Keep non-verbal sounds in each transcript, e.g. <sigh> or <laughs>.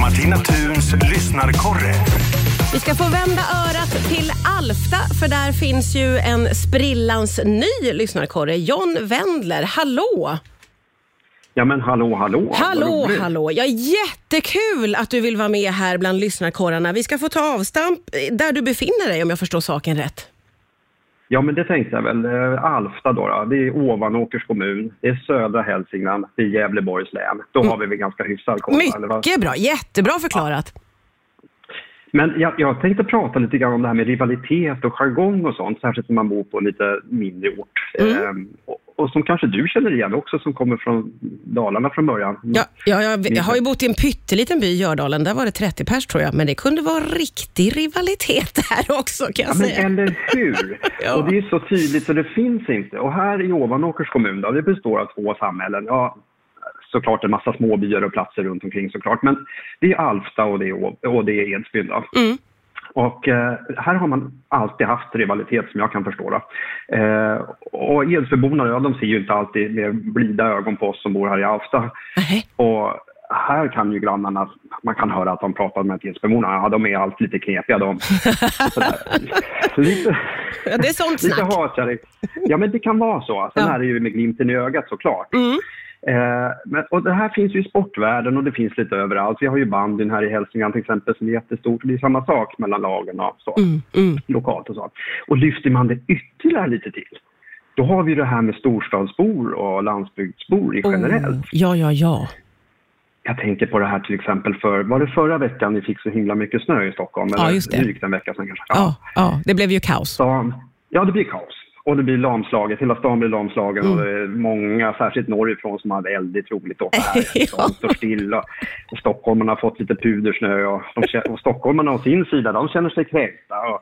Martina Thuns lyssnarkorre. Vi ska få vända örat till Alfta, för där finns ju en sprillans ny lyssnarkorre. John Wendler, hallå! Ja men hallå, hallå. Hallå, hallå! Ja, jättekul att du vill vara med här bland lyssnarkorrarna. Vi ska få ta avstamp där du befinner dig om jag förstår saken rätt. Ja men det tänkte jag väl. Eh, Alfta då, då. det är Ovanåkers kommun, det är södra Hälsingland, det är Gävleborgs län. Då har vi väl ganska hyfsad koll. Mycket bra, jättebra förklarat. Men jag, jag tänkte prata lite grann om det här med rivalitet och jargong och sånt, särskilt när man bor på en lite mindre ort. Mm. Ehm, och, som kanske du känner igen också, som kommer från Dalarna från början. Ja, ja, jag, jag har ju bott i en pytteliten by i Gördalen, där var det 30 pers tror jag, men det kunde vara riktig rivalitet <laughs> där också kan jag Ja, men säga. eller hur? <laughs> Ja. Och det är så tydligt så det finns inte. Och här i Ovanåkers kommun då, det består av två samhällen. Ja, såklart en massa små byar och platser runt omkring såklart. Men det är Alfta och det är, Å- och det är Edsbyn. Mm. Och eh, här har man alltid haft rivalitet som jag kan förstå det. Eh, och Edsbyborna, ja, de ser ju inte alltid med blida ögon på oss som bor här i Alfta. Nej. Och här kan ju grannarna, man kan höra att de pratar med Edsbyborna, ja de är alltid lite knepiga de. <laughs> Lite, Ja, det är sånt lite snack. hatkärlek. Ja men det kan vara så. Sen Ja. är det ju med glimten i ögat såklart. Mm. Eh, men, och det här finns ju i sportvärlden och det finns lite överallt. Vi har ju bandyn här i Hälsingland till exempel som är jättestort. Det är samma sak mellan lagen och så, Mm, mm. lokalt och så. Och lyfter man det ytterligare lite till, då har vi det här med storstadsbor och landsbygdsbor i generellt. Oh, ja, ja, ja. Jag tänker på det här till exempel för, var det förra veckan ni fick så himla mycket snö i Stockholm? Ja, just det. drygt en vecka sedan kanske? Ja, ja, det blev ju kaos. stan, ja det blir kaos. Och det blir lamslaget, hela stan blir lamslagen och det är många, särskilt norrifrån, som har väldigt roligt åt det <laughs> här. De står stilla. Och stockholmarna har fått lite pudersnö och, de, och stockholmarna å sin sida, de känner sig kränkta och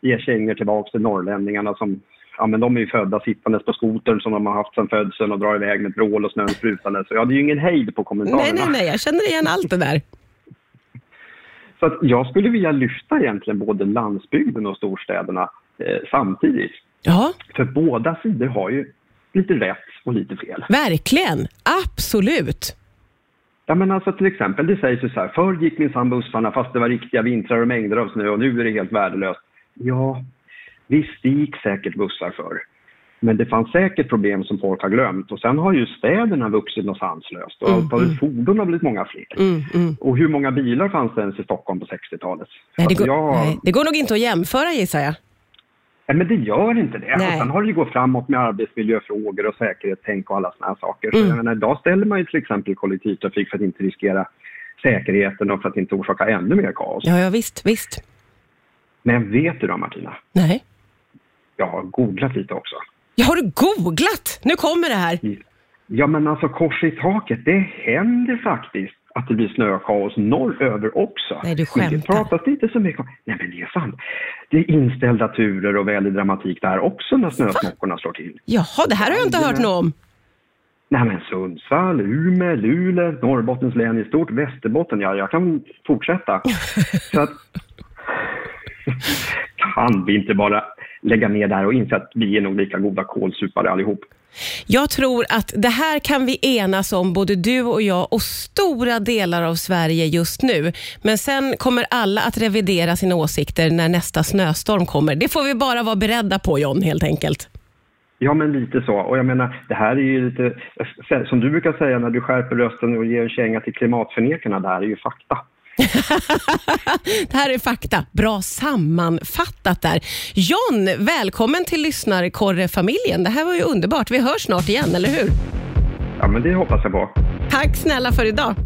ger kängor tillbaka till norrlänningarna som Ja men de är ju födda sittandes på skotern som de har haft sedan födseln och drar iväg med vrål och snön sprutande. Så ja, det är ju ingen hejd på kommentarerna. Nej, nej, nej, jag känner igen allt det där. <laughs> Så att jag skulle vilja lyfta egentligen både landsbygden och storstäderna eh, samtidigt. Ja, För båda sidor har ju lite rätt och lite fel. verkligen. Absolut. Ja men alltså till exempel, det sägs ju så här, förr gick minsann bussarna fast det var riktiga vintrar och mängder av snö och nu är det helt värdelöst. Ja, visst det gick säkert bussar förr. Men det fanns säkert problem som folk har glömt och sen har ju städerna vuxit något sanslöst och antalet fordon har blivit många fler. Mm, mm. Och hur många bilar fanns det ens i Stockholm på 60-talet? Nej, det Så går, jag- nej, det går nog inte att jämföra gissar jag. Nej, men det gör inte det. Nej. Och sen har det ju gått framåt med arbetsmiljöfrågor och säkerhetstänk och alla såna här saker. Så Mm. jag menar, idag ställer man ju till exempel kollektivtrafik för att inte riskera säkerheten och för att inte orsaka ännu mer kaos. Ja, ja visst, visst. Men vet du då Martina? Nej. Jag har googlat lite också. Ja, har du googlat? Nu kommer det här. Ja men alltså kors i taket, det händer faktiskt att det blir snökaos norröver också. Nej, du Men det skämtar. pratas det inte så mycket om. Nej men det är sant. Det är inställda turer och väldig dramatik där också när snösmockorna slår till. Jaha, det här har jag inte hört något om. Nej men Sundsvall, Umeå, Luleå, Norrbottens län i stort, Västerbotten, ja jag kan fortsätta. <laughs> Så att, kan vi inte bara lägga ner där och inse att vi är nog lika goda kålsupare allihop? Jag tror att det här kan vi enas om, både du och jag och stora delar av Sverige just nu. Men sen kommer alla att revidera sina åsikter när nästa snöstorm kommer. Det får vi bara vara beredda på John, helt enkelt. Ja men lite så. Och jag menar, det här är ju lite, som du brukar säga när du skärper rösten och ger en känga till klimatförnekarna, det här är ju fakta. <laughs> det här är fakta. Bra sammanfattat där. John, välkommen till lyssnarkorrefamiljen. Det här var ju underbart. Vi hörs snart igen, eller hur? Ja men det hoppas jag på. Tack snälla för idag.